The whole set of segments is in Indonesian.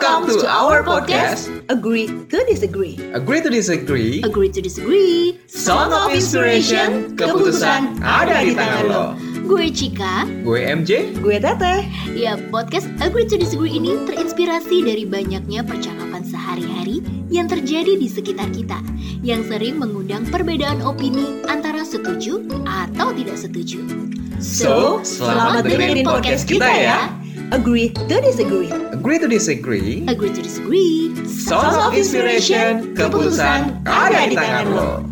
Welcome to our podcast, Agree to Disagree. Agree to Disagree, Agree to Disagree. Song of Inspiration, keputusan ada di tangan lo. Gue Cika. Gue MJ, Gue Teteh. Ya, podcast Agree to Disagree ini terinspirasi dari banyaknya percakapan sehari-hari yang terjadi di sekitar kita yang sering mengundang perbedaan opini antara setuju atau tidak setuju. So, selamat dengerin podcast kita ya. Agree to Disagree. Agree to Disagree, Agree to Disagree. Song of Inspiration, keputusan ada di tangan lo.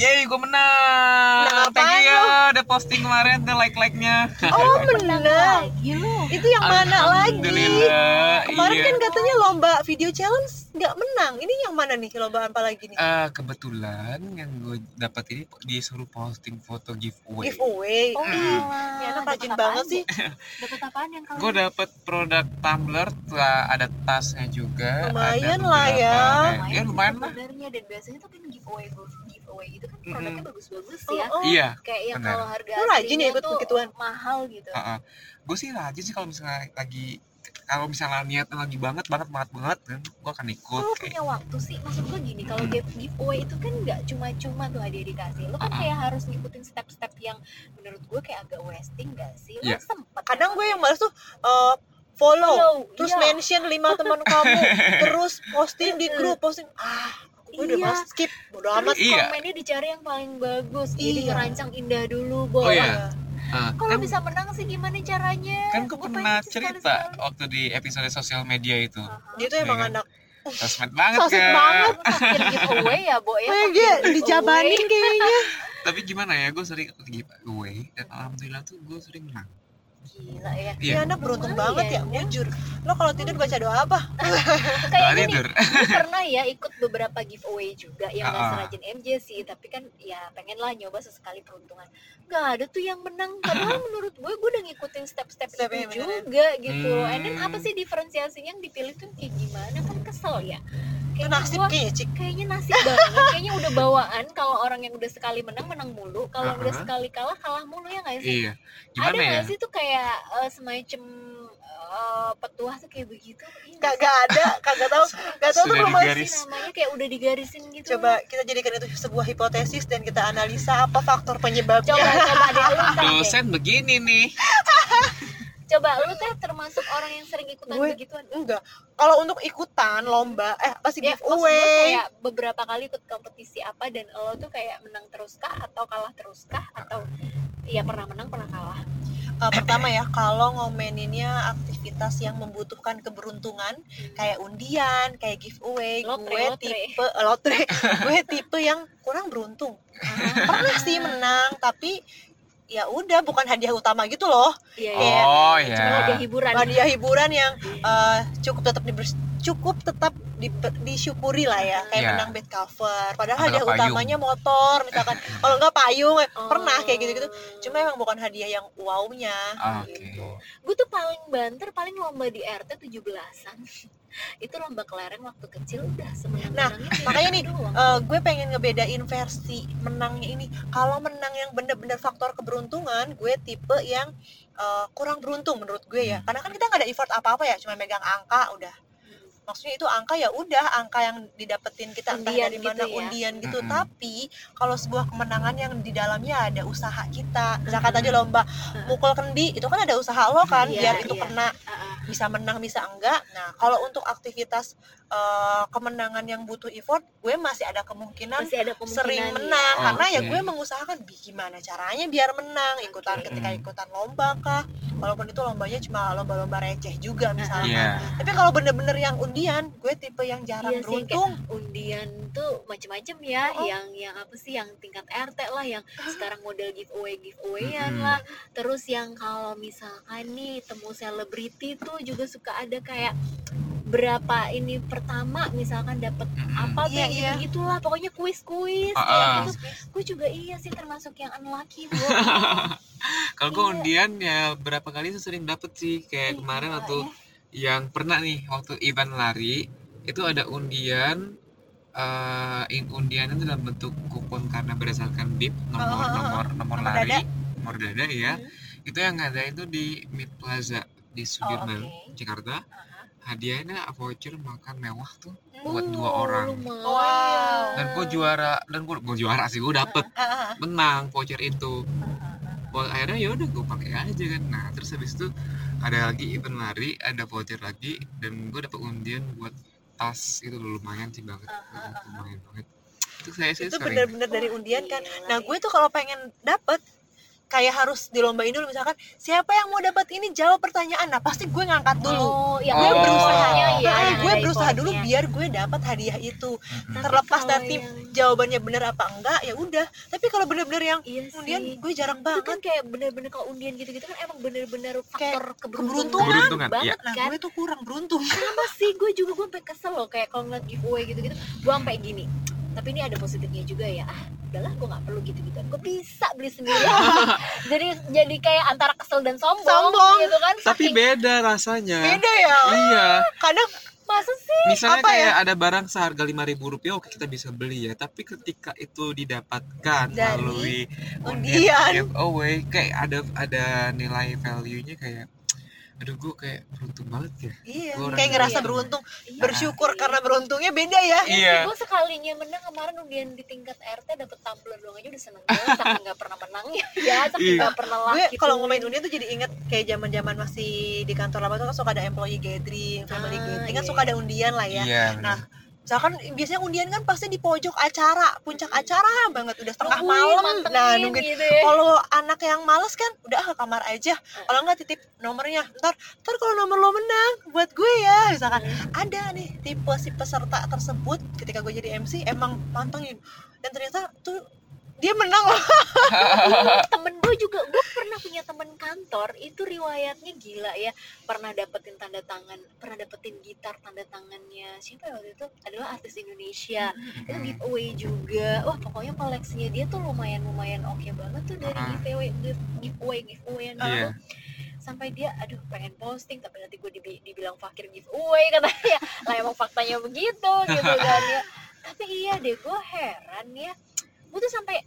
Yeay, gue menang. Menang Thank you ya, udah posting kemarin tuh like-like-nya. Oh menang. Lagi lo. Itu yang mana lagi? Kemarin iya. kan katanya lomba video challenge nggak menang. Ini yang mana nih lomba apa lagi nih? Eh, kebetulan yang gue dapat ini disuruh posting foto giveaway. Giveaway. Oh, alah. Ini anak rajin banget sih. Dapat apaan yang kalau Gue dapat produk tumbler, ada tasnya juga. Lumayan ada lah ya. beberapa- Ya lumayan lah. sebenarnya dan biasanya tuh kan giveaway giveaway itu kan produknya bagus-bagus Oh, ya. oh. Iya. Kayak yang kalau harga Lu rajin ya ikut tuh begituan? mahal gitu. Gue sih rajin sih kalau misalnya lagi kalau misalnya niatnya lagi banget banget banget banget kan gue akan ikut Kalau kayak punya waktu sih, maksud gue gini, kalau Hmm. give- giveaway itu kan nggak cuma-cuma tuh hadiah dikasih, lo kan kayak harus ngikutin step-step yang menurut gue kayak agak wasting gak sih? Lo Iya. sempet Kadang gue yang males tuh eh, follow, follow, terus iya. mention lima teman kamu, terus posting di grup, posting ah, gue udah Iya. skip, bodo Terus amat. Iya. komennya dicari yang paling bagus, jadi Iya. ngerancang indah dulu, Oh, boy. iya. Ah, Kalau kan, bisa menang sih gimana caranya? kan gue pernah cerita sekali-sekali. waktu di episode sosial media itu Aha. Dia tuh emang Iya kan? anak sosmed banget Sosmed kan banget. Fakir giveaway ya, boy ya. Dia dijabanin kayaknya. tapi gimana ya gue sering giveaway dan alhamdulillah tuh gue sering menang Gila ya. Iya. Dia anak beruntung Lumayan banget ya, ya. jujur. Lo kalau tidur baca doa apa? Nih, tidur pernah ya ikut beberapa giveaway juga yang gak Ah. serajin MJ sih tapi kan ya pengen lah nyoba sesekali peruntungan nggak ada tuh yang menang padahal menurut gue gue udah ngikutin step-step itu beneran. juga gitu Hmm. and then apa sih diferensiasinya yang dipilih tuh kayak gimana kan kesel ya Itu kayaknya nasib kayaknya, Cik. kayaknya nasib banget. Kayaknya udah bawaan kalau orang yang udah sekali menang menang mulu. Kalau udah Ah. sekali kalah kalah mulu ya nggak sih? Iya. Ada gimana ya? nggak sih tuh kayak eh, semacam eh, petuah tuh kayak begitu? Iya? Kagak ada, kagak tahu, kagak tahu tuh sih namanya? Kayak udah digarisin gitu. Coba kita jadikan itu sebuah hipotesis dan kita analisa apa faktor penyebabnya. coba coba deh. dosen begini nih coba lu teh termasuk orang yang sering ikutan Gue- begituan Enggak. Kalau untuk ikutan lomba, eh pasti ya giveaway. kayak beberapa kali ikut kompetisi apa dan lo tuh kayak menang terus kah atau kalah terus kah atau ya pernah menang pernah kalah Eh, pertama ya, kalau ngomeninnya aktivitas yang membutuhkan keberuntungan, kayak undian, kayak giveaway, Lotre, gue lotre. tipe eh, lotre, gue tipe yang kurang beruntung. Pernah sih menang, tapi ya udah bukan hadiah utama gitu loh. iya Iya. iya oh cuma ya hadiah hiburan hadiah hiburan yang eh, cukup tetap dibers- cukup tetap di- disyukuri lah ya kayak Iya. menang bed cover padahal Atau hadiah payung. utamanya motor misalkan kalau nggak payung eh, Oh. pernah kayak gitu-gitu cuma emang bukan hadiah yang wow-nya oke gitu. gue tuh paling banter paling lomba di RT 17-an itu lomba kelereng waktu kecil udah semenang Nah, makanya nih, doang. Eh, gue pengen ngebedain versi menangnya ini kalau menang yang bener-bener faktor keberuntungan gue tipe yang eh, kurang beruntung menurut gue ya Hmm. karena kan kita nggak ada effort apa-apa ya cuma megang angka udah maksudnya itu angka ya udah angka yang didapetin kita entah Undian dari gitu mana ya. undian gitu Mm-mm. tapi kalau sebuah kemenangan yang di dalamnya ada usaha kita misalkan tadi lomba mukul kendi itu kan ada usaha lo kan Iya, biar itu iya. kena ah. Bisa menang bisa enggak. Nah kalau untuk aktivitas eh, kemenangan yang butuh effort gue masih ada kemungkinan masih ada kemungkinan sering ya. menang karena ya gue mengusahakan "Bi, gimana caranya biar menang ikutan Oke. ketika ikutan lomba kah walaupun itu lombanya cuma lomba-lomba receh juga misalnya Iya. tapi kalau bener-bener yang undian gue tipe yang jarang Iya sih, beruntung undian tuh macem-macem ya Oh. yang yang apa sih yang tingkat RT lah yang sekarang model giveaway giveawayan Mm-mm. lah terus yang kalau misalkan nih temu selebriti tuh juga suka ada kayak berapa ini pertama misalkan dapat Mm-mm. apa Iya, kayak iya. gitu gitulah pokoknya kuis kuis Ah, kayak ah. gitu gue juga iya sih termasuk yang unlucky gue Kalau gue Iya. undian ya berapa kali tuh sering dapet sih kayak Ih, kemarin waktu ya. yang pernah nih waktu event lari itu ada undian eh in undian itu dalam bentuk kupon karena berdasarkan bib nomor Oh, oh, oh, oh. nomor nomor Nomor lari dada. nomor dada ya Hmm. itu yang ada itu di Mid Plaza di Sudirman oke. Jakarta Aha. Hadiahnya voucher makan mewah tuh Hmm. buat dua orang lumayan. Wow. dan gue juara dan gue gue juara sih gue dapet Ah, ah, ah. menang voucher itu Well, akhirnya ya udah gue pakai aja kan nah terus habis itu ada lagi event lari ada voucher lagi dan gue dapet undian buat tas itu lumayan sih banget lumayan banget itu saya sih itu sering bener-bener dari undian kan nah gue tuh kalau pengen dapet kayak harus dilombain dulu misalkan siapa yang mau dapat ini? Jawab pertanyaan. Nah pasti gue ngangkat dulu. Oh, yang Gue ada berusahanya effortnya Nah, yang gue ada berusaha dulu effortnya. biar gue dapat hadiah itu. Mm-mm. terlepas kalau nanti yang- jawabannya bener apa enggak ya udah. Tapi kalau bener-bener yang Iya sih. undian gue jarang itu kan banget. kayak bener-bener kalau undian gitu-gitu kan emang bener-bener faktor keberuntungan, keberuntungan. Keberuntungan, banget nah kan. gue tuh kurang beruntung. Sama sih? Gue juga gue sampai kesel loh kayak kalau ngeliat giveaway gitu-gitu. Gue sampai gini tapi ini ada positifnya juga ya. Ah udahlah gue nggak perlu gitu-gitu gue bisa beli sendiri. Jadi jadi kayak antara kesel dan sombong, Sombong. gitu kan. Tapi Saking- beda rasanya. Beda ya? Iya. Kadang masa sih? Misalnya Apa ya? kayak ada barang seharga lima ribu rupiah oke kita bisa beli ya. Tapi ketika itu didapatkan Dari melalui undian. giveaway kayak ada ada nilai value nya kayak aduh gue kayak beruntung banget ya. Iya Gue orang kayak ngerasa beruntung. beruntung. Iya. Bersyukur sih. karena beruntungnya beda ya. Iya gue sekalinya menang kemarin undian di tingkat RT dapet tumbler doang aja udah seneng banget saking nggak pernah menangnya ya saking Iya. nggak pernah gue laki kalau ngomongin undian tuh jadi inget kayak zaman zaman masih di kantor lama tuh kan suka ada employee gathering family Ah, gathering kan iya, suka iya. ada undian lah ya. Iya Nah, misalkan biasanya undian kan pasti di pojok acara puncak acara banget udah setengah Nungguin, malam. mantengin nah nungguin. gitu ya. kalau anak yang males kan udah ke kamar aja. Kalau nggak titip nomornya. Ntar ntar kalau nomor lo menang buat gue ya misalkan. Ada nih tipe si peserta tersebut ketika gue jadi MC emang pantengin. Dan ternyata tuh dia menang loh. Temen gue juga gue pernah punya temen kantor itu riwayatnya gila ya. Pernah dapetin tanda tangan pernah dapetin gitar tanda tangannya. Siapa ya waktu itu? Adalah artis Indonesia. Itu giveaway juga. Wah pokoknya koleksinya dia tuh lumayan lumayan oke banget tuh dari giveaway giveaway giveawayan iya. Gitu sampai dia aduh pengen posting tapi nanti gue dibi- dibilang fakir giveaway katanya. Lah emang faktanya begitu gitu kan ya. Tapi iya deh gue heran ya gue tuh sampai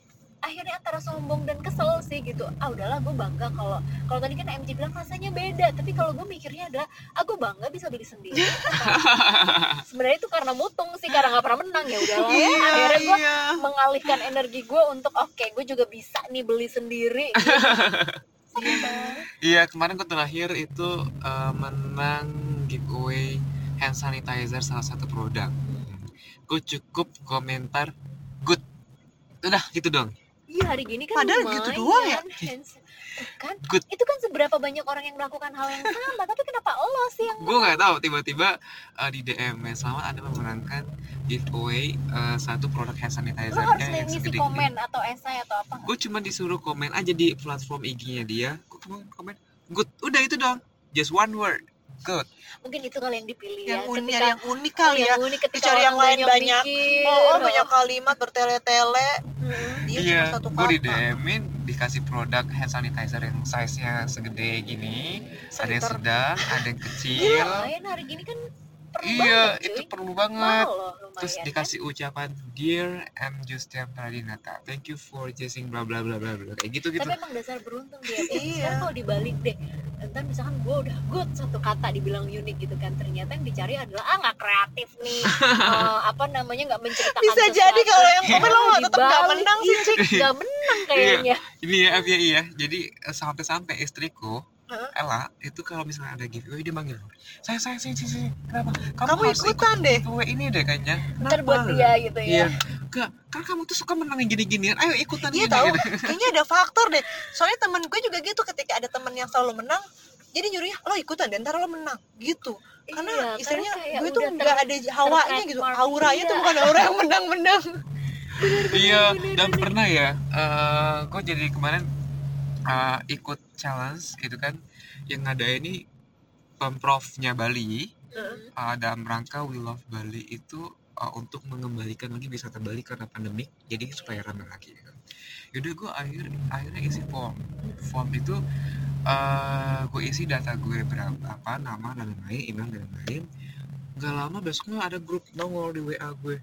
akhirnya antara sombong dan kesel sih gitu ah udahlah gue bangga kalau kalau tadi kan MJ bilang rasanya beda tapi kalau gue mikirnya adalah ah gue bangga bisa beli sendiri sebenarnya itu karena mutung sih karena nggak pernah menang ya udahlah ya akhirnya gue iya. mengalihkan energi gue untuk oke gue juga bisa nih beli sendiri gitu. Iya kemarin gue terakhir itu eh, menang giveaway hand sanitizer salah satu produk. Gue cukup komentar. Udah gitu dong. Iya hari gini kan Padahal lumayan. gitu doang ya? Tuh kan Good. itu kan seberapa banyak orang yang melakukan hal yang sama tapi kenapa lo sih yang Gue nggak tahu tiba-tiba eh, di DM -nya selamat ada memenangkan giveaway eh, satu produk hand lo sanitizer harus yang ngisi komen atau esai atau apa? Gue cuma disuruh komen aja di platform IG-nya dia. Gue komen, komen good. Udah itu dong. Just one word. Good. mungkin itu kali yang dipilih yang ya unik ketika yang unik kali ya yang unik ketika Dicari yang lain banyak. bikin, oh, oh loh. banyak kalimat bertele-tele dia iya, cuma satu gue di DM-in dikasih produk hand sanitizer yang size-nya segede gini, ada yang sedang, ada yang kecil. lumayan hari gini kan perlu Iya, banget itu perlu banget. loh lumayan Terus kan? dikasih ucapan Dear M Justian Pradinata, thank you for chasing bla bla bla bla bla kayak gitu gitu. tapi emang dasar beruntung dia Iya. sekarang kalau dibalik deh ntar misalkan gue udah good satu kata dibilang unik gitu kan ternyata yang dicari adalah ah nggak kreatif nih Eh, apa namanya nggak menceritakan bisa sesuatu. jadi kalau yang komen lo Nah, tetap gak dibalik, menang sih iya, nggak menang kayaknya Ini ya, F ya iya. Jadi eh, sampai-sampai istriku? Ella itu kalau misalnya ada giveaway dia manggil saya saya sih sih sih kenapa kamu harus ikut ikutan deh giveaway ini deh kayaknya ntar buat Kenapa? dia gitu ya Iya. Enggak, kan kamu tuh suka menang yang gini-ginian. Ayo ikutan Iya gini, tahu, gitu. kayaknya ada faktor deh. Soalnya temen gue juga gitu ketika ada temen yang selalu menang, jadi nyuruhnya lo ikutan deh, ntar lo menang gitu. Karena Iya, istilahnya kayak gue tuh nggak ada hawanya gitu, auranya tuh Iya. bukan aura yang menang-menang. Iya, dan pernah ya, eh kok jadi kemarin eh, ikut challenge gitu kan, yang ada ini pemprovnya Bali, Mm. eh, dalam rangka We Love Bali itu eh, untuk mengembalikan lagi wisata Bali karena pandemik, jadi supaya ramai lagi. Gitu. Yaudah gue akhir akhirnya isi form, form itu eh gue isi data gue berapa, apa nama dan lain-lain, email dan lain-lain. nggak lama besoknya ada grup nongol di WA gue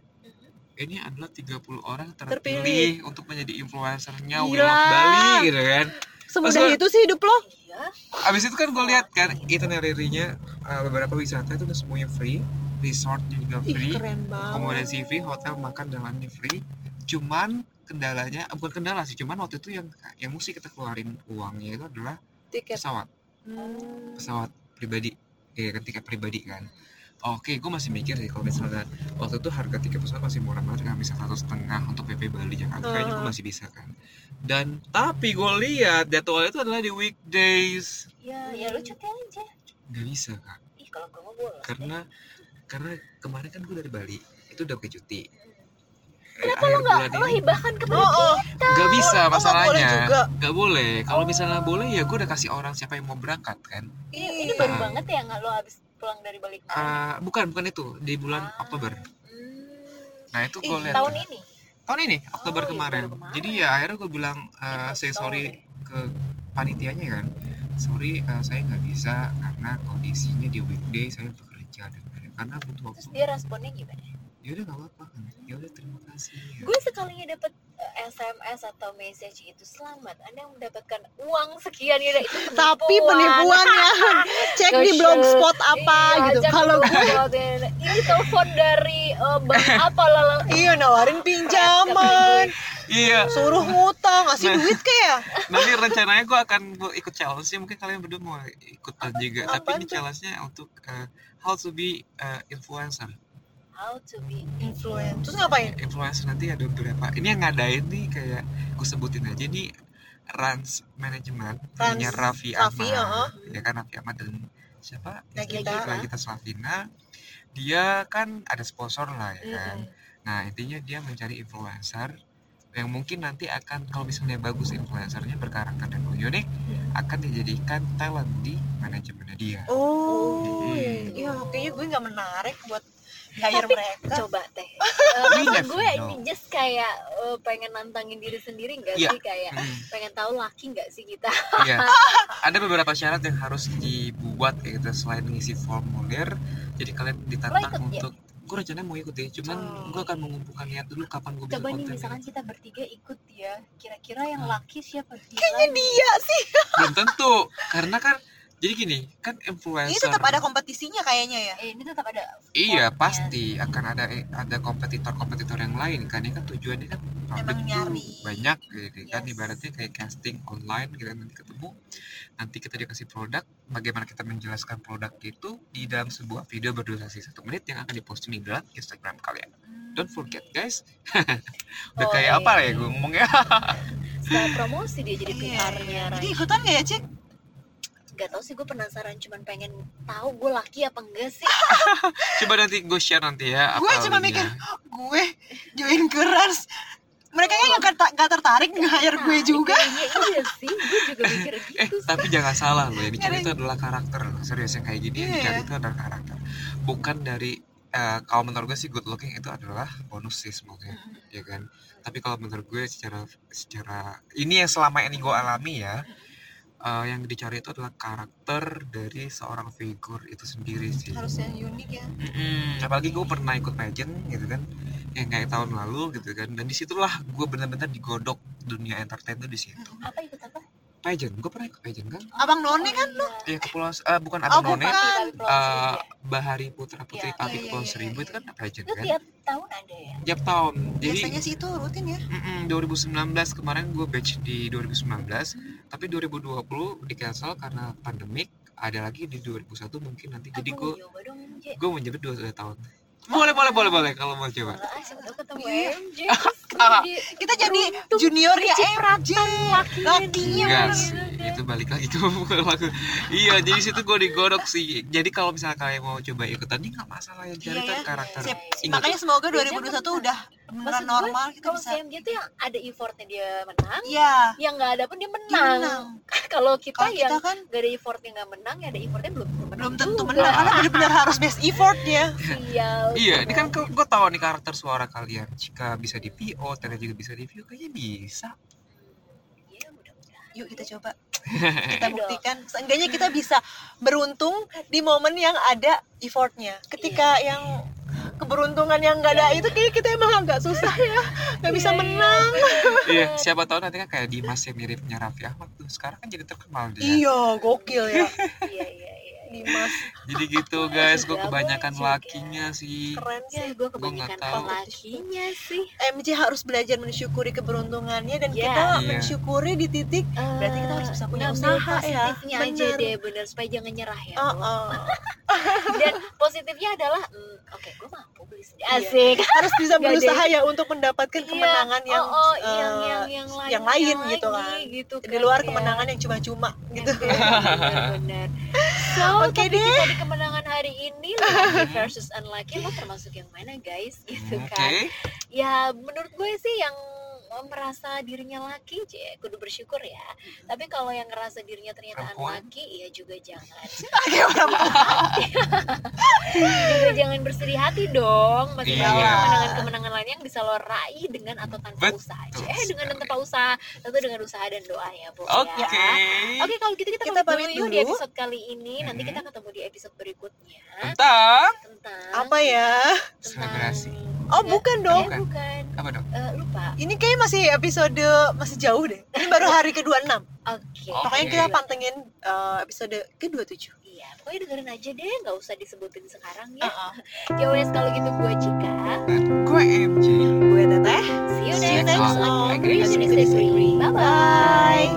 ini adalah 30 orang terpilih, Terpilih. untuk menjadi influencernya of Bali gitu kan semudah Masa- itu sih hidup lo. Iya. abis itu kan gue lihat kan itinerary-nya uh, beberapa wisata itu udah semuanya free resortnya juga free akomodasi free hotel makan dan lainnya free. Cuman kendalanya eh, bukan kendala sih cuman waktu itu yang yang mesti kita keluarin uangnya itu adalah tiket. pesawat. Hmm. pesawat pribadi. Ya kan tiket pribadi kan oke gue masih mikir sih kalau misalnya waktu itu harga tiket pesawat masih murah banget kan bisa satu setengah untuk PP Bali Jakarta kayaknya gue Uh. masih bisa kan dan tapi gue lihat jadwalnya itu adalah di weekdays Ya, ya lu cuti aja. nggak bisa kak Ih, kalau gue mau boleh. karena karena kemarin kan gue dari Bali itu udah ke cuti Kenapa akhir lo nggak bulan lo ini hibahkan kepada oh, oh. nggak bisa Oh, nggak masalahnya boleh juga. nggak boleh kalau misalnya boleh ya gue udah kasih orang siapa yang mau berangkat kan Ini, ini baru Ah. banget ya nggak lo habis pulang dari balik Ah, bukan bukan itu di bulan Ah. Oktober Hmm. nah itu gue Ih, lihat tahun ini. tahun ini Oktober Oh, iya, kemarin. baru kemarin. jadi ya akhirnya gue bilang uh, Iya, say sorry. sorry ke panitianya kan sorry uh, saya nggak bisa karena kondisinya di weekday saya bekerja dan karena butuh Terus waktu dia responnya gimana? Ya udah nggak apa-apa kan ya udah terima kasih ya. Gue sekalinya dapat eh, SMS atau message itu selamat. Anda mendapatkan uang sekian ya itu tapi penipuan ya cek di blogspot apa Iya, gitu kalau gue ini. ini telepon dari eh, bank apa lah iya nawarin pinjaman iya suruh ngutang ngasih Nah. duit kayak nanti rencananya gue akan gua ikut challenge mungkin kalian berdua mau ikutan juga tapi ini tuh? challenge nya untuk uh, how to be uh, influencer how to be influencer terus ngapain influencer nanti ada beberapa ini yang ngadain nih kayak gue sebutin aja nih Rans Management punya Raffi Raffi, Ahmad uh-uh. ya kan Raffi Ahmad dan siapa Nagita. Istrinya kita Slavina dia kan ada sponsor lah ya kan Mm-mm. nah intinya dia mencari influencer yang mungkin nanti akan kalau misalnya bagus influencernya berkarakter dan unik akan dijadikan talent di manajemennya dia oh Hmm. iya kayaknya gue nggak menarik buat hire Tapi, mereka coba teh uh, never gue know. ini just kayak eh, pengen nantangin diri sendiri nggak Iya. sih kayak Hmm. pengen tahu laki nggak sih kita Iya. Ada beberapa syarat yang harus dibuat kayak gitu selain ngisi formulir. Jadi kalian ditantang ikut, ya? Gue rencananya mau ikut ya, cuman Oh. gue akan mengumpulkan niat dulu kapan gue bisa coba nih konten. misalkan kita bertiga ikut ya kira-kira yang Hmm. laki siapa kayaknya dia sih Belum tentu, karena kan jadi gini, kan influencer. ini tetap ada kompetisinya kayaknya ya eh, ini tetap ada Iya pasti akan ada ada kompetitor-kompetitor yang lain kan, ini kan tujuannya kan publik Emang tuh nyari. banyak gitu kan, Yes. ibaratnya kayak casting online kita nanti ketemu, nanti kita dikasih produk, bagaimana kita menjelaskan produk itu di dalam sebuah video berdurasi satu menit yang akan diposting di dalam Instagram kalian. Don't forget guys, udah Oh, kayak iya. apa ya gue ngomongnya? setelah promosi dia jadi Iya, PR-nya jadi ikutan gak ya cek nggak tahu sih gue penasaran cuman pengen tahu gue laki apa enggak sih Coba nanti gue share nanti ya. Gue cuma mikir gue join ke Rans mereka kayaknya nggak ter- nggak tertarik nge-hire gue Nah, juga iya, iya sih gue juga mikir gitu Eh, sih. tapi jangan salah loh, yang dicari itu adalah karakter loh. Serius yang kayak gini yang Iya. dicari itu adalah karakter. Bukan dari eh, kalau menurut gue sih good looking itu adalah bonus sih sebenarnya, ya kan. Tapi kalau menurut gue secara secara ini yang selama ini gue alami ya, eh, yang dicari itu adalah karakter dari seorang figur itu sendiri sih. harus yang unik ya Mm-mm. Apalagi gue pernah ikut pageant gitu kan, yang kayak tahun lalu gitu kan. Dan di situlah gue benar-benar digodok dunia entertain tuh di situ. apa ikut apa Pageant, gue pernah ikut pageant kan? abang none kan lu Ya kepulauan eh, bukan Oh, Abang None, bukan. eh, Bahari Putra Putri Iya, Tapi iya, Kepulauan iya, Seribu iya, itu kan pageant itu kan? tiap tahun ada ya Tiap tahun. Jadi biasanya sih itu rutin ya mm-mm, 2019 kemarin gue batch di 2019, tapi 2020 di cancel karena pandemik. Ada lagi di 2001 mungkin nanti. Jadi gue gue menjabat dua, dua tahun. Boleh boleh boleh boleh kalau mau coba. Jadi kita jadi beruntung juniornya MJ lakinya itu balik lagi ke lagu. Iya, jadi situ gue digodok sih. Jadi kalau misalnya kalian mau coba ikutan, ini nggak masalah yang cari Iya, ya. karakter. Ingat, makanya semoga Biasanya 2021 beneran. udah beneran Maksud gue, normal kita kalau bisa CMJ tuh yang ada effortnya dia menang iya yang nggak ada pun dia dia menang, menang kalau kita yang kita kan gak ada effortnya nggak menang ya ada effortnya belum tentu menang belum tentu juga. menang karena benar-benar harus best effort ya Sial. Iya, ini kan gue tahu nih karakter suara kalian. Jika bisa di VO, ternyata juga bisa di VO, kayaknya bisa. Iya, mudah-mudahan. yuk kita coba kita buktikan. Seenggaknya kita bisa beruntung di momen yang ada effortnya. Ketika Iya. yang keberuntungan yang nggak ada itu kayak kita emang agak susah ya. Nggak bisa Iya, iya. menang. Iya siapa tahu nanti kan kayak Dimas yang miripnya Raffi Ahmad tuh. Sekarang kan jadi terkenal dia. Iya gokil ya. Iya iya Dimas jadi gitu guys gue Juga kebanyakan lakinya sih keren ya sih gue kebanyakan nggak tahu. lakinya sih MJ harus belajar mensyukuri keberuntungannya dan Iya. kita Iya. mensyukuri di titik Berarti kita harus bisa punya usaha ya. positifnya aja Bener. deh bener supaya jangan nyerah ya oh, oh. dan positifnya adalah mm, oke gue mampu beli sendiri Iya. asik harus bisa berusaha ya untuk mendapatkan Iya. kemenangan yang oh, oh, eh, yang yang yang lain, yang lain yang gitu lagi, kan. gitu di kan, luar ya. kemenangan yang cuma-cuma gitu benar-benar so Oke topik deh. kita di kemenangan hari ini lucky versus unlucky. Lo termasuk yang mana guys? Gitu oke kan. ya menurut gue sih yang merasa dirinya laki je kudu bersyukur ya. Tapi kalau yang ngerasa dirinya ternyata Perempuan? unlucky ya juga jangan. Juga jangan bersedih hati dong. Masih Iya. banyak kemenangan-kemenangan lain yang bisa lo raih dengan atau tanpa Betul. usaha. Aja eh dengan dan tanpa usaha tentu dengan usaha dan doa ya bu oke ya. Oke. Kalau gitu kita, Kita pamit dulu, di episode kali ini. Nanti Mhm. kita ketemu di episode berikutnya. Tentang Tentang apa ya? tentang Selebrasi. Oh bukan dong. Eh, bukan. Apa dong? Eh, Lupa. Ini kayak masih episode masih jauh deh. Ini baru hari ke-26 Oke. Oh, pokoknya Oke. kita pantengin eh, episode ke-27 Iya pokoknya dengerin aja deh. Nggak usah disebutin sekarang ya. Ya wes kalau gitu gue Cika. Gue MJ gue teteh. See you See you next next time. Disagree. Bye-bye. Bye